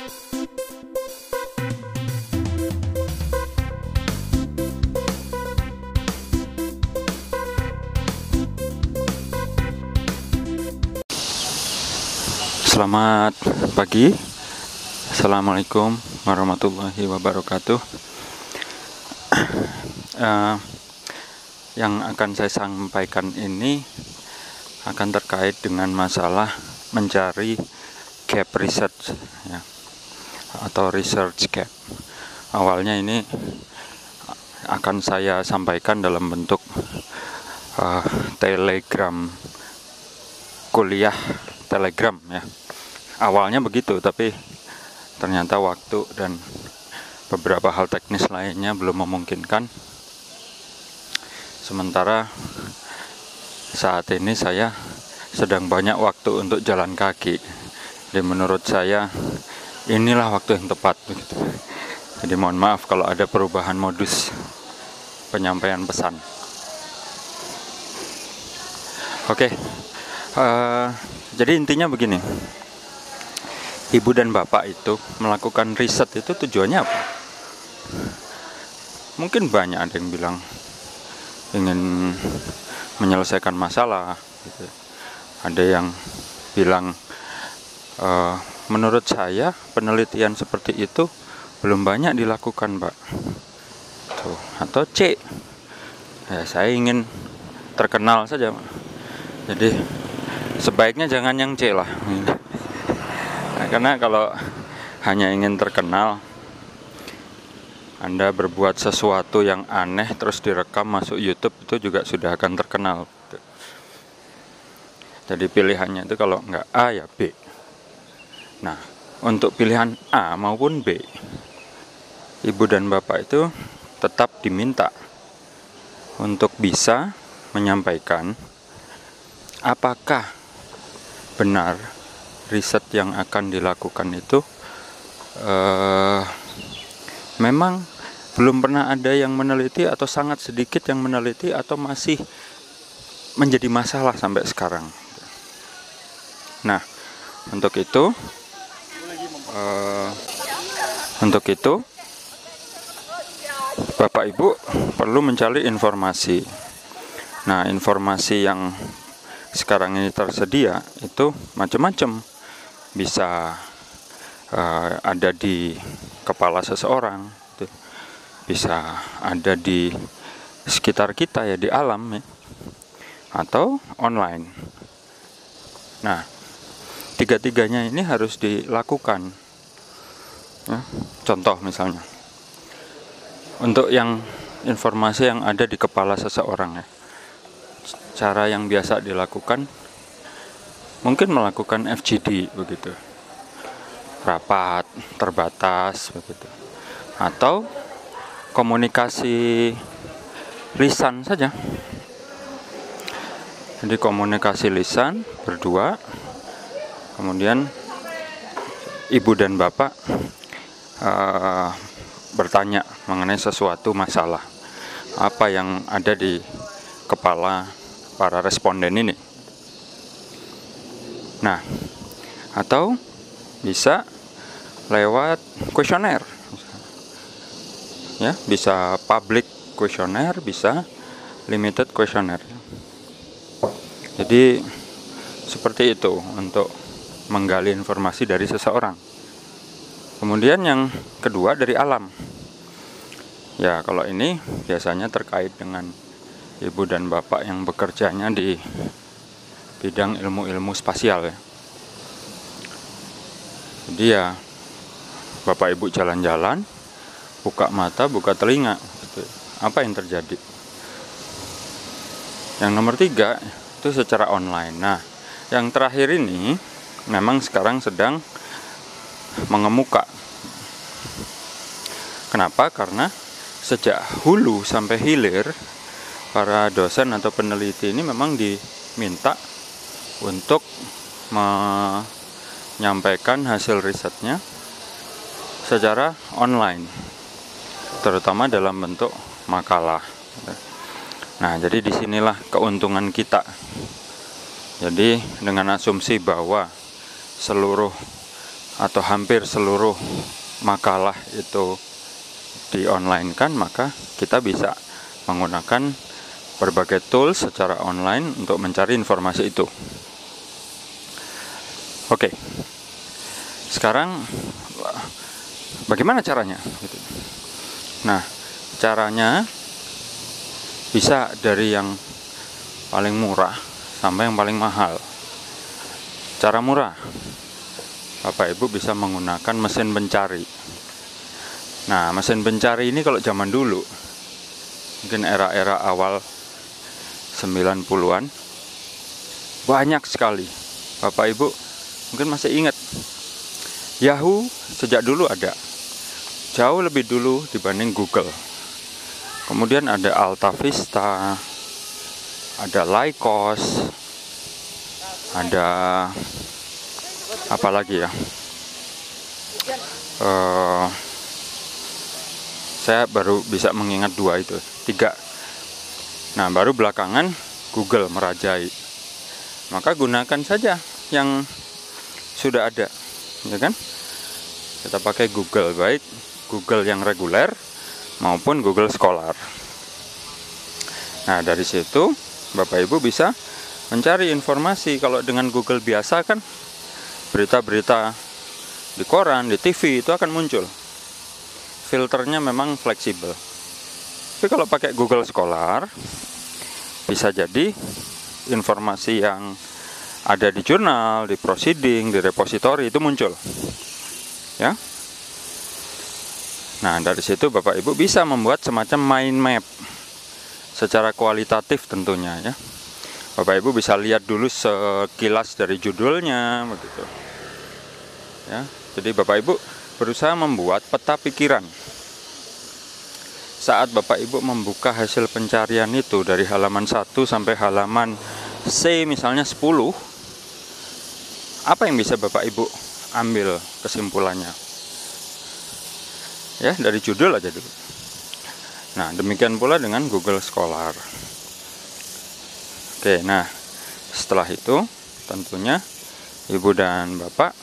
Selamat pagi. Assalamualaikum warahmatullahi wabarakatuh. Uh, Yang akan saya sampaikan ini Akan terkait dengan masalah mencari gap research ya, Atau research gap Awalnya ini akan saya sampaikan dalam bentuk uh, telegram kuliah telegram ya. Awalnya begitu tapi ternyata waktu dan beberapa hal teknis lainnya belum memungkinkan. Sementara saat ini saya sedang banyak waktu untuk jalan kaki. Dan menurut saya inilah waktu yang tepat begitu jadi mohon maaf kalau ada perubahan modus penyampaian pesan oke uh, jadi intinya begini ibu dan bapak itu melakukan riset itu tujuannya apa? Mungkin banyak ada yang bilang ingin menyelesaikan masalah, gitu. ada yang bilang e, menurut saya penelitian seperti itu belum banyak dilakukan, pak. Tuh. Atau C, ya saya ingin terkenal saja, jadi sebaiknya jangan yang C lah karena kalau hanya ingin terkenal anda berbuat sesuatu yang aneh terus direkam masuk YouTube itu juga sudah akan terkenal. Jadi pilihannya itu kalau nggak A ya B. Nah, untuk pilihan A maupun B, ibu dan bapak itu tetap diminta untuk bisa menyampaikan apakah benar riset yang akan dilakukan itu uh, memang belum pernah ada yang meneliti atau sangat sedikit yang meneliti atau masih menjadi masalah sampai sekarang. Nah, untuk itu, uh, untuk itu, Bapak Ibu perlu mencari informasi. Nah, informasi yang sekarang ini tersedia itu macam-macam bisa uh, ada di kepala seseorang gitu. bisa ada di sekitar kita ya di alam ya atau online nah tiga-tiganya ini harus dilakukan ya. contoh misalnya. Untuk yang informasi yang ada di kepala seseorang ya. Cara yang biasa dilakukan mungkin melakukan FGD begitu. Rapat terbatas begitu. Atau komunikasi lisan saja. Jadi komunikasi lisan berdua kemudian ibu dan bapak uh, bertanya mengenai sesuatu masalah apa yang ada di kepala para responden ini Nah, atau bisa lewat kuesioner. Ya, bisa public kuesioner, bisa limited kuesioner. Jadi seperti itu untuk menggali informasi dari seseorang. Kemudian yang kedua dari alam. Ya, kalau ini biasanya terkait dengan ibu dan bapak yang bekerjanya di bidang ilmu-ilmu spasial ya. Jadi ya Bapak Ibu jalan-jalan, buka mata, buka telinga. Gitu. Apa yang terjadi? Yang nomor tiga itu secara online. Nah, yang terakhir ini memang sekarang sedang mengemuka. Kenapa? Karena sejak hulu sampai hilir para dosen atau peneliti ini memang diminta untuk menyampaikan hasil risetnya secara online terutama dalam bentuk makalah nah jadi di sinilah keuntungan kita jadi dengan asumsi bahwa seluruh atau hampir seluruh makalah itu di online kan maka kita bisa menggunakan berbagai tools secara online untuk mencari informasi itu. Oke, sekarang bagaimana caranya? Gitu. Nah, caranya bisa dari yang paling murah sampai yang paling mahal. Cara murah, Bapak Ibu bisa menggunakan mesin pencari. Nah, mesin pencari ini kalau zaman dulu, mungkin era-era awal 90-an banyak sekali Bapak Ibu mungkin masih ingat Yahoo sejak dulu ada jauh lebih dulu dibanding Google kemudian ada Alta Vista ada Lycos ada apa lagi ya uh, saya baru bisa mengingat dua itu tiga Nah, baru belakangan Google merajai. Maka gunakan saja yang sudah ada, ya kan? Kita pakai Google baik Google yang reguler maupun Google Scholar. Nah, dari situ Bapak Ibu bisa mencari informasi kalau dengan Google biasa kan berita-berita di koran, di TV itu akan muncul. Filternya memang fleksibel. Tapi kalau pakai Google Scholar, bisa jadi informasi yang ada di jurnal, di proceeding, di repository itu muncul. Ya. Nah, dari situ Bapak Ibu bisa membuat semacam mind map secara kualitatif tentunya ya. Bapak Ibu bisa lihat dulu sekilas dari judulnya begitu. Ya. Jadi Bapak Ibu berusaha membuat peta pikiran saat Bapak Ibu membuka hasil pencarian itu dari halaman 1 sampai halaman C misalnya 10 apa yang bisa Bapak Ibu ambil kesimpulannya ya dari judul aja dulu nah demikian pula dengan Google Scholar oke nah setelah itu tentunya Ibu dan Bapak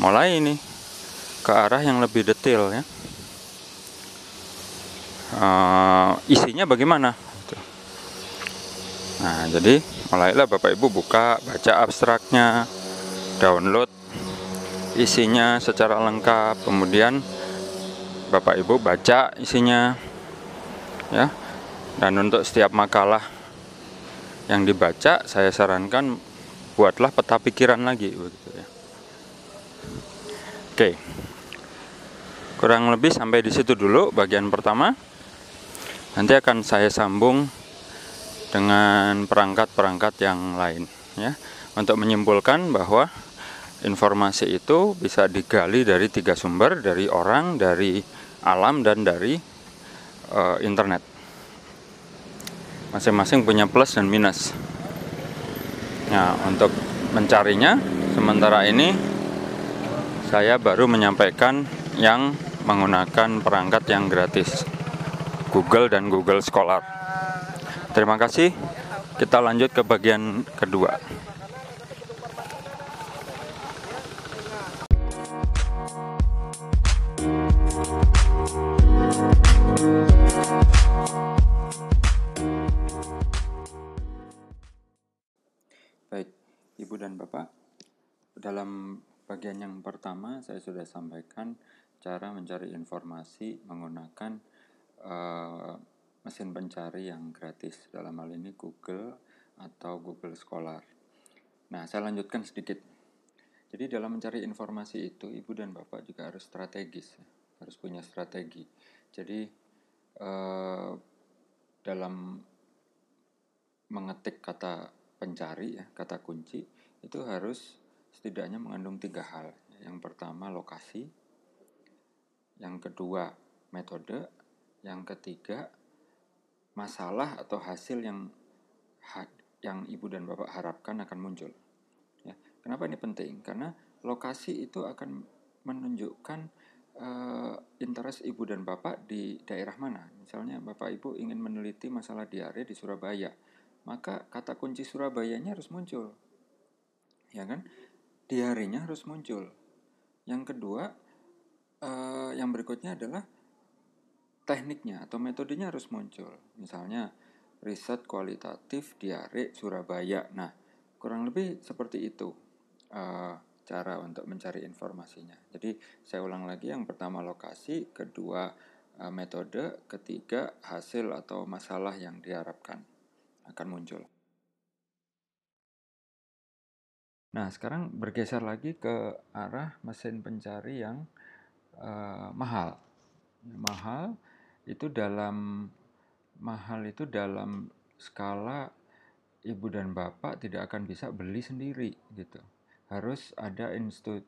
mulai ini ke arah yang lebih detail ya. Uh, isinya bagaimana? Nah jadi mulailah bapak ibu buka baca abstraknya download isinya secara lengkap kemudian bapak ibu baca isinya ya. Dan untuk setiap makalah yang dibaca saya sarankan buatlah peta pikiran lagi begitu ya. Oke. Kurang lebih sampai di situ dulu bagian pertama. Nanti akan saya sambung dengan perangkat-perangkat yang lain ya. Untuk menyimpulkan bahwa informasi itu bisa digali dari tiga sumber dari orang, dari alam dan dari uh, internet. Masing-masing punya plus dan minus. Nah, untuk mencarinya sementara ini saya baru menyampaikan yang menggunakan perangkat yang gratis. Google dan Google Scholar. Terima kasih. Kita lanjut ke bagian kedua. Dan Bapak, dalam bagian yang pertama saya sudah sampaikan cara mencari informasi menggunakan uh, mesin pencari yang gratis dalam hal ini Google atau Google Scholar. Nah, saya lanjutkan sedikit. Jadi dalam mencari informasi itu ibu dan bapak juga harus strategis, harus punya strategi. Jadi uh, dalam mengetik kata pencari ya, kata kunci itu harus setidaknya mengandung tiga hal. Yang pertama lokasi, yang kedua metode, yang ketiga, masalah atau hasil yang yang ibu dan bapak harapkan akan muncul. Ya, kenapa ini penting? Karena lokasi itu akan menunjukkan uh, interest ibu dan bapak di daerah mana. Misalnya bapak ibu ingin meneliti masalah diare di Surabaya, maka kata kunci Surabayanya harus muncul, ya kan? Diarenya harus muncul. Yang kedua, uh, yang berikutnya adalah tekniknya atau metodenya harus muncul. Misalnya riset kualitatif diare Surabaya. Nah, kurang lebih seperti itu uh, cara untuk mencari informasinya. Jadi saya ulang lagi, yang pertama lokasi, kedua uh, metode, ketiga hasil atau masalah yang diharapkan akan muncul. Nah, sekarang bergeser lagi ke arah mesin pencari yang uh, mahal. Mahal itu dalam mahal itu dalam skala ibu dan bapak tidak akan bisa beli sendiri gitu. Harus ada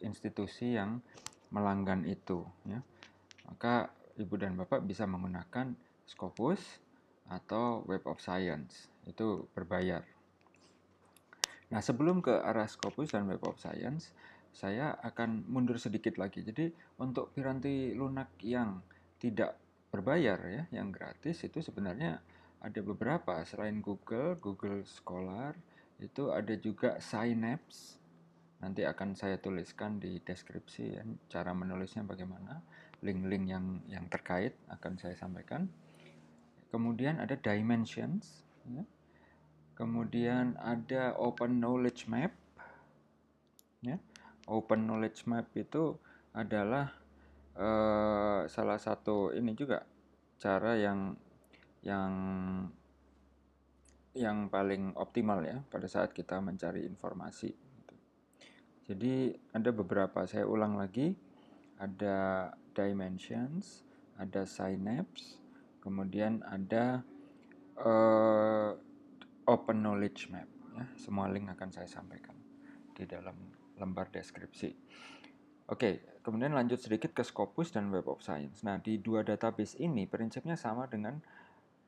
institusi yang melanggan itu ya. Maka ibu dan bapak bisa menggunakan Scopus atau Web of Science. Itu berbayar. Nah, sebelum ke arah Scopus dan Web of Science, saya akan mundur sedikit lagi. Jadi, untuk piranti lunak yang tidak berbayar ya, yang gratis itu sebenarnya ada beberapa selain Google, Google Scholar, itu ada juga Synapse. Nanti akan saya tuliskan di deskripsi ya, cara menulisnya bagaimana, link-link yang yang terkait akan saya sampaikan. Kemudian ada Dimensions, ya kemudian ada open knowledge map ya open knowledge map itu adalah uh, salah satu ini juga cara yang yang yang paling optimal ya pada saat kita mencari informasi. Jadi ada beberapa saya ulang lagi ada dimensions, ada synapse, kemudian ada uh, open knowledge map ya. Semua link akan saya sampaikan di dalam lembar deskripsi. Oke, kemudian lanjut sedikit ke Scopus dan Web of Science. Nah, di dua database ini prinsipnya sama dengan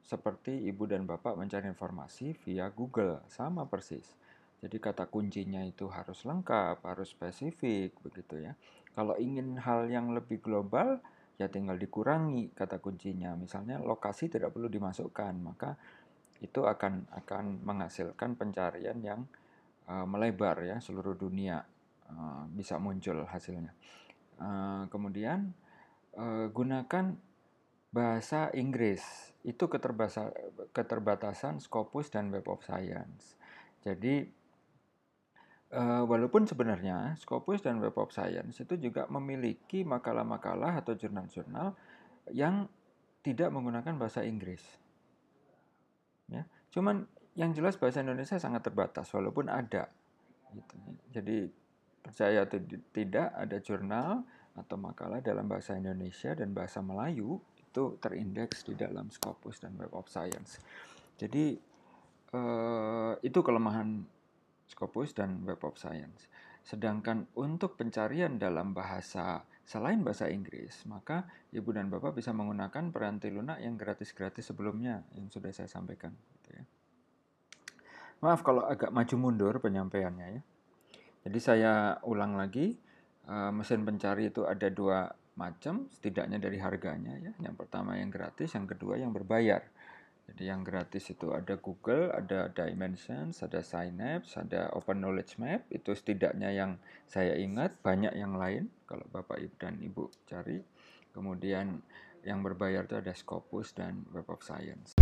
seperti ibu dan bapak mencari informasi via Google, sama persis. Jadi kata kuncinya itu harus lengkap, harus spesifik begitu ya. Kalau ingin hal yang lebih global, ya tinggal dikurangi kata kuncinya. Misalnya lokasi tidak perlu dimasukkan, maka itu akan akan menghasilkan pencarian yang uh, melebar ya seluruh dunia uh, bisa muncul hasilnya. Uh, kemudian uh, gunakan bahasa Inggris itu keterbatasan, Scopus dan Web of Science. Jadi walaupun sebenarnya Scopus dan Web of Science itu juga memiliki makalah-makalah atau jurnal-jurnal yang tidak menggunakan bahasa Inggris ya. Cuman yang jelas bahasa Indonesia sangat terbatas walaupun ada gitu. jadi percaya atau tidak ada jurnal atau makalah dalam bahasa Indonesia dan bahasa Melayu itu terindeks di dalam Scopus dan Web of Science. Jadi eh, itu kelemahan Scopus dan Web of Science. Sedangkan untuk pencarian dalam bahasa selain bahasa Inggris, maka ibu dan bapak bisa menggunakan peranti lunak yang gratis-gratis sebelumnya yang sudah saya sampaikan. Gitu ya. Maaf kalau agak maju mundur penyampaiannya ya. Jadi saya ulang lagi, uh, mesin pencari itu ada dua macam, setidaknya dari harganya ya. Yang pertama yang gratis, yang kedua yang berbayar. Jadi yang gratis itu ada Google, ada Dimensions, ada Synapse, ada Open Knowledge Map. Itu setidaknya yang saya ingat, banyak yang lain kalau Bapak Ibu dan Ibu cari. Kemudian yang berbayar itu ada Scopus dan Web of Science.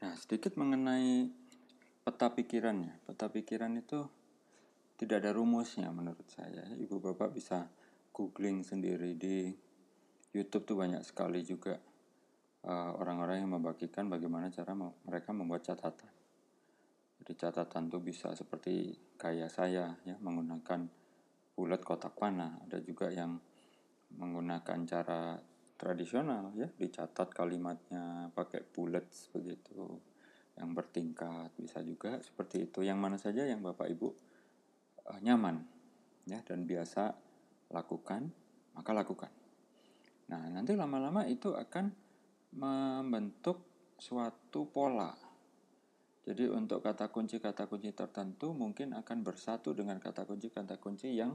Nah, sedikit mengenai peta pikirannya. Peta pikiran itu tidak ada rumusnya menurut saya. Ibu bapak bisa googling sendiri di YouTube tuh banyak sekali juga eh, orang-orang uh, yang membagikan bagaimana cara mereka membuat catatan. Jadi catatan tuh bisa seperti kayak saya ya menggunakan bulat kotak panah. Ada juga yang menggunakan cara tradisional ya dicatat kalimatnya pakai bullets begitu yang bertingkat bisa juga seperti itu yang mana saja yang Bapak Ibu uh, nyaman ya dan biasa lakukan maka lakukan. Nah, nanti lama-lama itu akan membentuk suatu pola. Jadi untuk kata kunci-kata kunci tertentu mungkin akan bersatu dengan kata kunci-kata kunci yang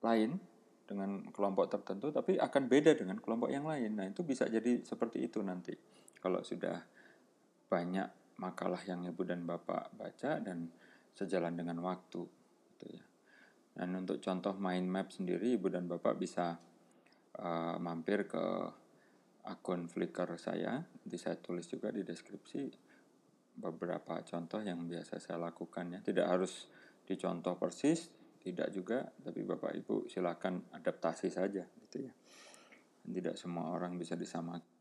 lain dengan kelompok tertentu tapi akan beda dengan kelompok yang lain. Nah, itu bisa jadi seperti itu nanti. Kalau sudah banyak makalah yang Ibu dan Bapak baca dan sejalan dengan waktu gitu ya. Dan untuk contoh mind map sendiri Ibu dan Bapak bisa uh, mampir ke akun Flickr saya. Nanti saya tulis juga di deskripsi beberapa contoh yang biasa saya lakukan ya. Tidak harus dicontoh persis, tidak juga, tapi Bapak Ibu silakan adaptasi saja gitu ya. Tidak semua orang bisa disamakan.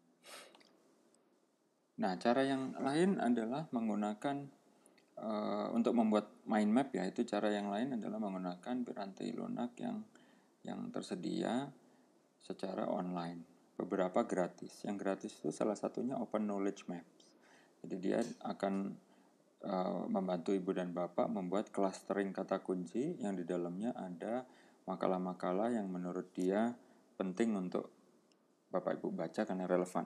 Nah, cara yang lain adalah menggunakan uh, untuk membuat mind map ya, itu cara yang lain adalah menggunakan piranti lunak yang yang tersedia secara online. Beberapa gratis. Yang gratis itu salah satunya Open Knowledge Maps. Jadi dia akan uh, membantu ibu dan bapak membuat clustering kata kunci yang di dalamnya ada makalah-makalah yang menurut dia penting untuk bapak ibu baca karena relevan.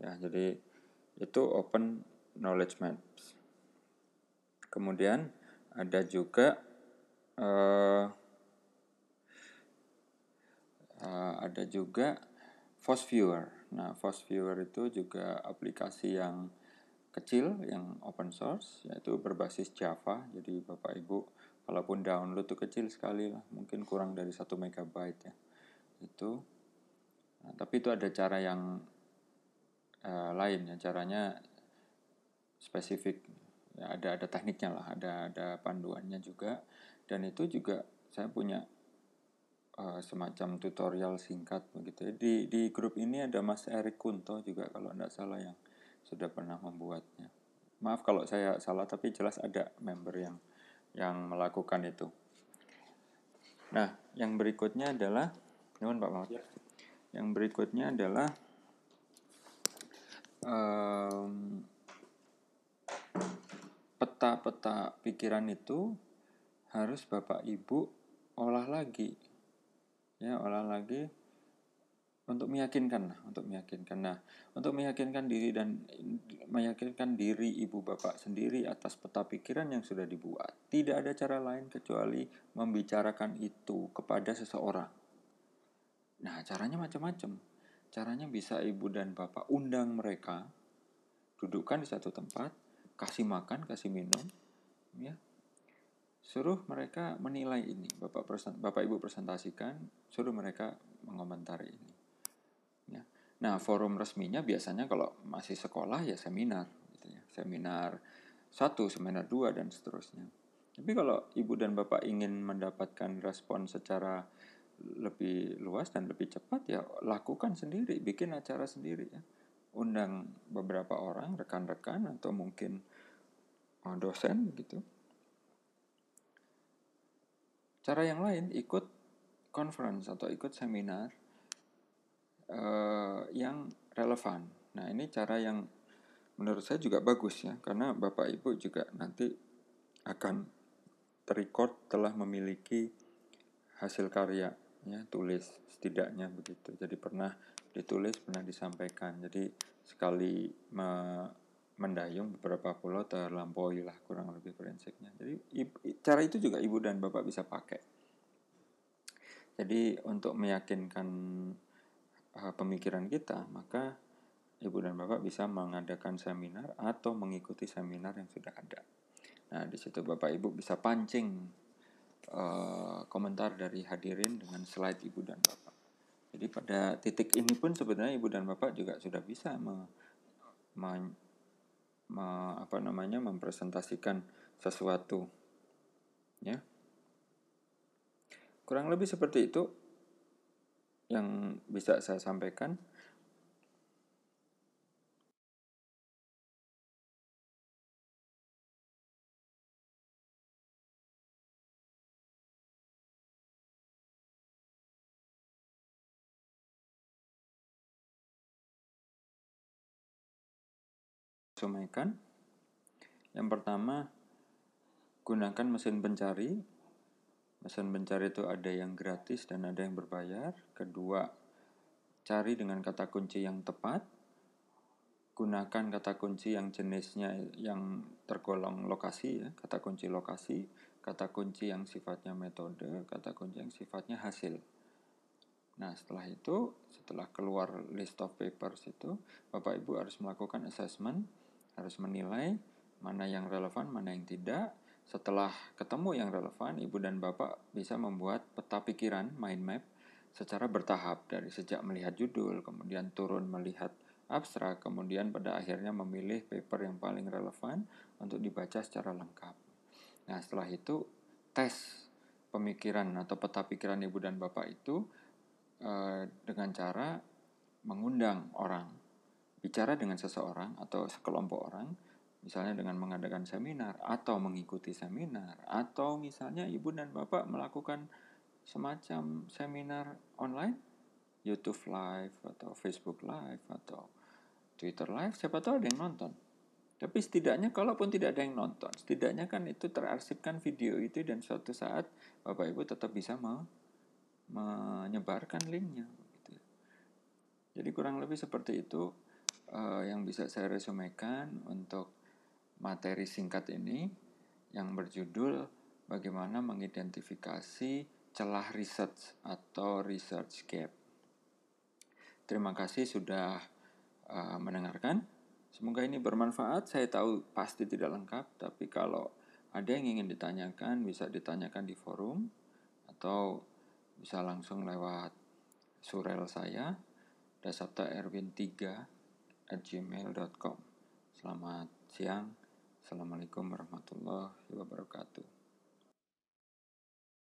Ya, jadi itu open knowledge maps. Kemudian ada juga uh, uh, ada juga Fast Viewer. Nah, Fast Viewer itu juga aplikasi yang kecil yang open source yaitu berbasis Java jadi Bapak Ibu walaupun download itu kecil sekali lah mungkin kurang dari satu megabyte ya itu nah, tapi itu ada cara yang uh, lain ya caranya spesifik ya ada ada tekniknya lah ada ada panduannya juga dan itu juga saya punya uh, semacam tutorial singkat begitu ya. di di grup ini ada Mas Erik Kunto juga kalau tidak salah yang sudah pernah membuatnya. Maaf kalau saya salah, tapi jelas ada member yang yang melakukan itu. Nah, yang berikutnya adalah, mohon Pak Mahfud. Ya. Yang berikutnya adalah um, peta-peta pikiran itu harus Bapak Ibu olah lagi. Ya, olah lagi untuk meyakinkan lah, untuk meyakinkan. Nah, untuk meyakinkan diri dan meyakinkan diri ibu bapak sendiri atas peta pikiran yang sudah dibuat, tidak ada cara lain kecuali membicarakan itu kepada seseorang. Nah, caranya macam-macam. Caranya bisa ibu dan bapak undang mereka, dudukkan di satu tempat, kasih makan, kasih minum, ya, suruh mereka menilai ini. Bapak bapak ibu presentasikan, suruh mereka mengomentari ini. Nah, forum resminya biasanya kalau masih sekolah ya seminar, gitu ya. seminar satu, seminar dua dan seterusnya. Tapi kalau ibu dan bapak ingin mendapatkan respon secara lebih luas dan lebih cepat ya lakukan sendiri, bikin acara sendiri ya. Undang beberapa orang, rekan-rekan atau mungkin oh, dosen gitu. Cara yang lain ikut conference atau ikut seminar uh, yang relevan. Nah, ini cara yang menurut saya juga bagus ya, karena Bapak Ibu juga nanti akan terrecord telah memiliki hasil karya ya tulis setidaknya begitu. Jadi pernah ditulis pernah disampaikan. Jadi sekali me mendayung beberapa pulau terlampaui lah kurang lebih prinsipnya. Jadi cara itu juga ibu dan bapak bisa pakai. Jadi untuk meyakinkan uh, pemikiran kita, maka ibu dan bapak bisa mengadakan seminar atau mengikuti seminar yang sudah ada. Nah, di situ bapak ibu bisa pancing uh, komentar dari hadirin dengan slide ibu dan bapak. Jadi pada titik ini pun sebenarnya ibu dan bapak juga sudah bisa me, me, me, apa namanya mempresentasikan sesuatu, ya. Kurang lebih seperti itu yang bisa saya sampaikan. Sampaikan. Yang pertama, gunakan mesin pencari Mesin pencari itu ada yang gratis dan ada yang berbayar. Kedua, cari dengan kata kunci yang tepat. Gunakan kata kunci yang jenisnya yang tergolong lokasi ya, kata kunci lokasi, kata kunci yang sifatnya metode, kata kunci yang sifatnya hasil. Nah, setelah itu, setelah keluar list of papers itu, Bapak Ibu harus melakukan assessment, harus menilai mana yang relevan, mana yang tidak. Setelah ketemu yang relevan, Ibu dan Bapak bisa membuat peta pikiran, mind map, secara bertahap dari sejak melihat judul, kemudian turun melihat abstrak, kemudian pada akhirnya memilih paper yang paling relevan untuk dibaca secara lengkap. Nah, setelah itu tes pemikiran atau peta pikiran ibu dan bapak itu Eh, dengan cara mengundang orang bicara dengan seseorang atau sekelompok orang misalnya dengan mengadakan seminar atau mengikuti seminar atau misalnya ibu dan bapak melakukan semacam seminar online YouTube live atau Facebook live atau Twitter live siapa tahu ada yang nonton tapi setidaknya kalaupun tidak ada yang nonton setidaknya kan itu terarsipkan video itu dan suatu saat bapak ibu tetap bisa mau menyebarkan linknya gitu. Jadi kurang lebih seperti itu uh, yang bisa saya resumekan untuk materi singkat ini yang berjudul bagaimana mengidentifikasi celah research atau research gap. Terima kasih sudah uh, mendengarkan. Semoga ini bermanfaat. Saya tahu pasti tidak lengkap, tapi kalau ada yang ingin ditanyakan bisa ditanyakan di forum atau bisa langsung lewat surel saya dasapta erwin 3 at gmail.com selamat siang. Assalamualaikum warahmatullahi wabarakatuh